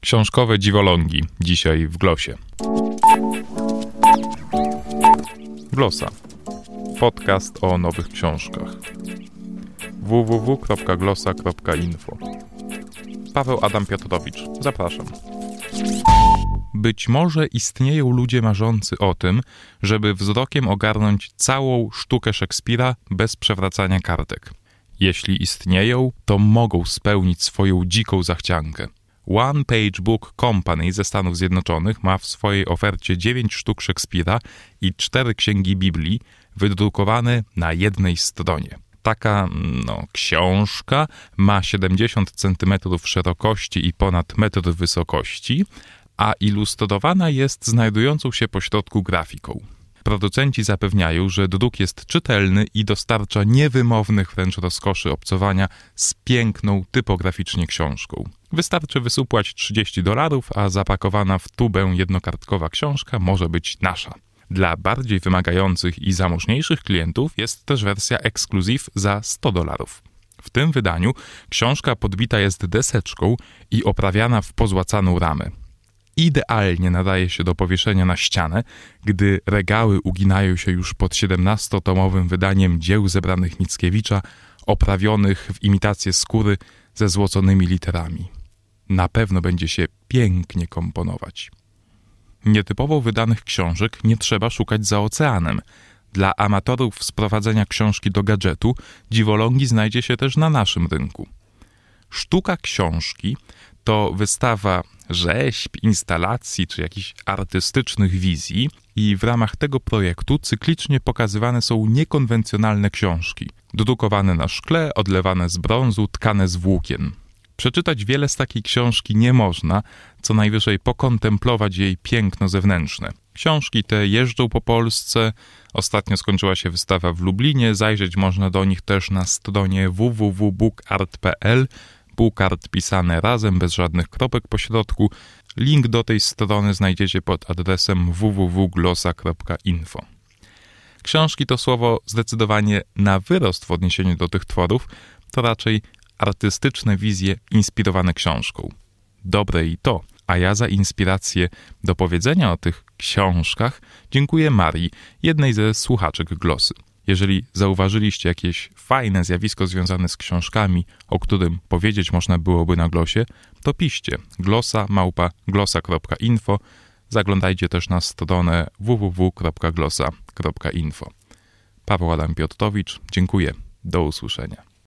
Książkowe dziwolągi dzisiaj w Glosie. Glosa. Podcast o nowych książkach. www.glosa.info Paweł Adam Piotrowicz. Zapraszam. Być może istnieją ludzie marzący o tym, żeby wzrokiem ogarnąć całą sztukę Szekspira bez przewracania kartek. Jeśli istnieją, to mogą spełnić swoją dziką zachciankę. One Page Book Company ze Stanów Zjednoczonych ma w swojej ofercie 9 sztuk Szekspira i 4 księgi Biblii wydrukowane na jednej stronie. Taka no, książka ma 70 cm szerokości i ponad metr wysokości, a ilustrowana jest znajdującą się pośrodku grafiką. Producenci zapewniają, że druk jest czytelny i dostarcza niewymownych wręcz rozkoszy obcowania z piękną, typograficznie książką. Wystarczy wysupłać 30 dolarów, a zapakowana w tubę jednokartkowa książka może być nasza. Dla bardziej wymagających i zamożniejszych klientów jest też wersja Exclusive za 100 dolarów. W tym wydaniu książka podbita jest deseczką i oprawiana w pozłacaną ramę idealnie nadaje się do powieszenia na ścianę, gdy regały uginają się już pod 17-tomowym wydaniem dzieł zebranych Mickiewicza, oprawionych w imitację skóry ze złoconymi literami. Na pewno będzie się pięknie komponować. Nietypowo wydanych książek nie trzeba szukać za oceanem. Dla amatorów sprowadzenia książki do gadżetu dziwolągi znajdzie się też na naszym rynku. Sztuka książki to wystawa rzeźb, instalacji czy jakichś artystycznych wizji, i w ramach tego projektu cyklicznie pokazywane są niekonwencjonalne książki, drukowane na szkle, odlewane z brązu, tkane z włókien. Przeczytać wiele z takiej książki nie można, co najwyżej pokontemplować jej piękno zewnętrzne. Książki te jeżdżą po Polsce. Ostatnio skończyła się wystawa w Lublinie. Zajrzeć można do nich też na stronie www.bookart.pl półkart pisane razem, bez żadnych kropek po środku. Link do tej strony znajdziecie pod adresem www.glosa.info. Książki to słowo zdecydowanie na wyrost w odniesieniu do tych tworów, to raczej artystyczne wizje inspirowane książką. Dobre i to, a ja za inspirację do powiedzenia o tych książkach dziękuję Marii, jednej ze słuchaczek Glosy. Jeżeli zauważyliście jakieś fajne zjawisko związane z książkami, o którym powiedzieć można byłoby na glosie, to piszcie glosa małpa glosa.info. Zaglądajcie też na stronę www.glosa.info. Paweł Adam Piotrowicz, dziękuję. Do usłyszenia.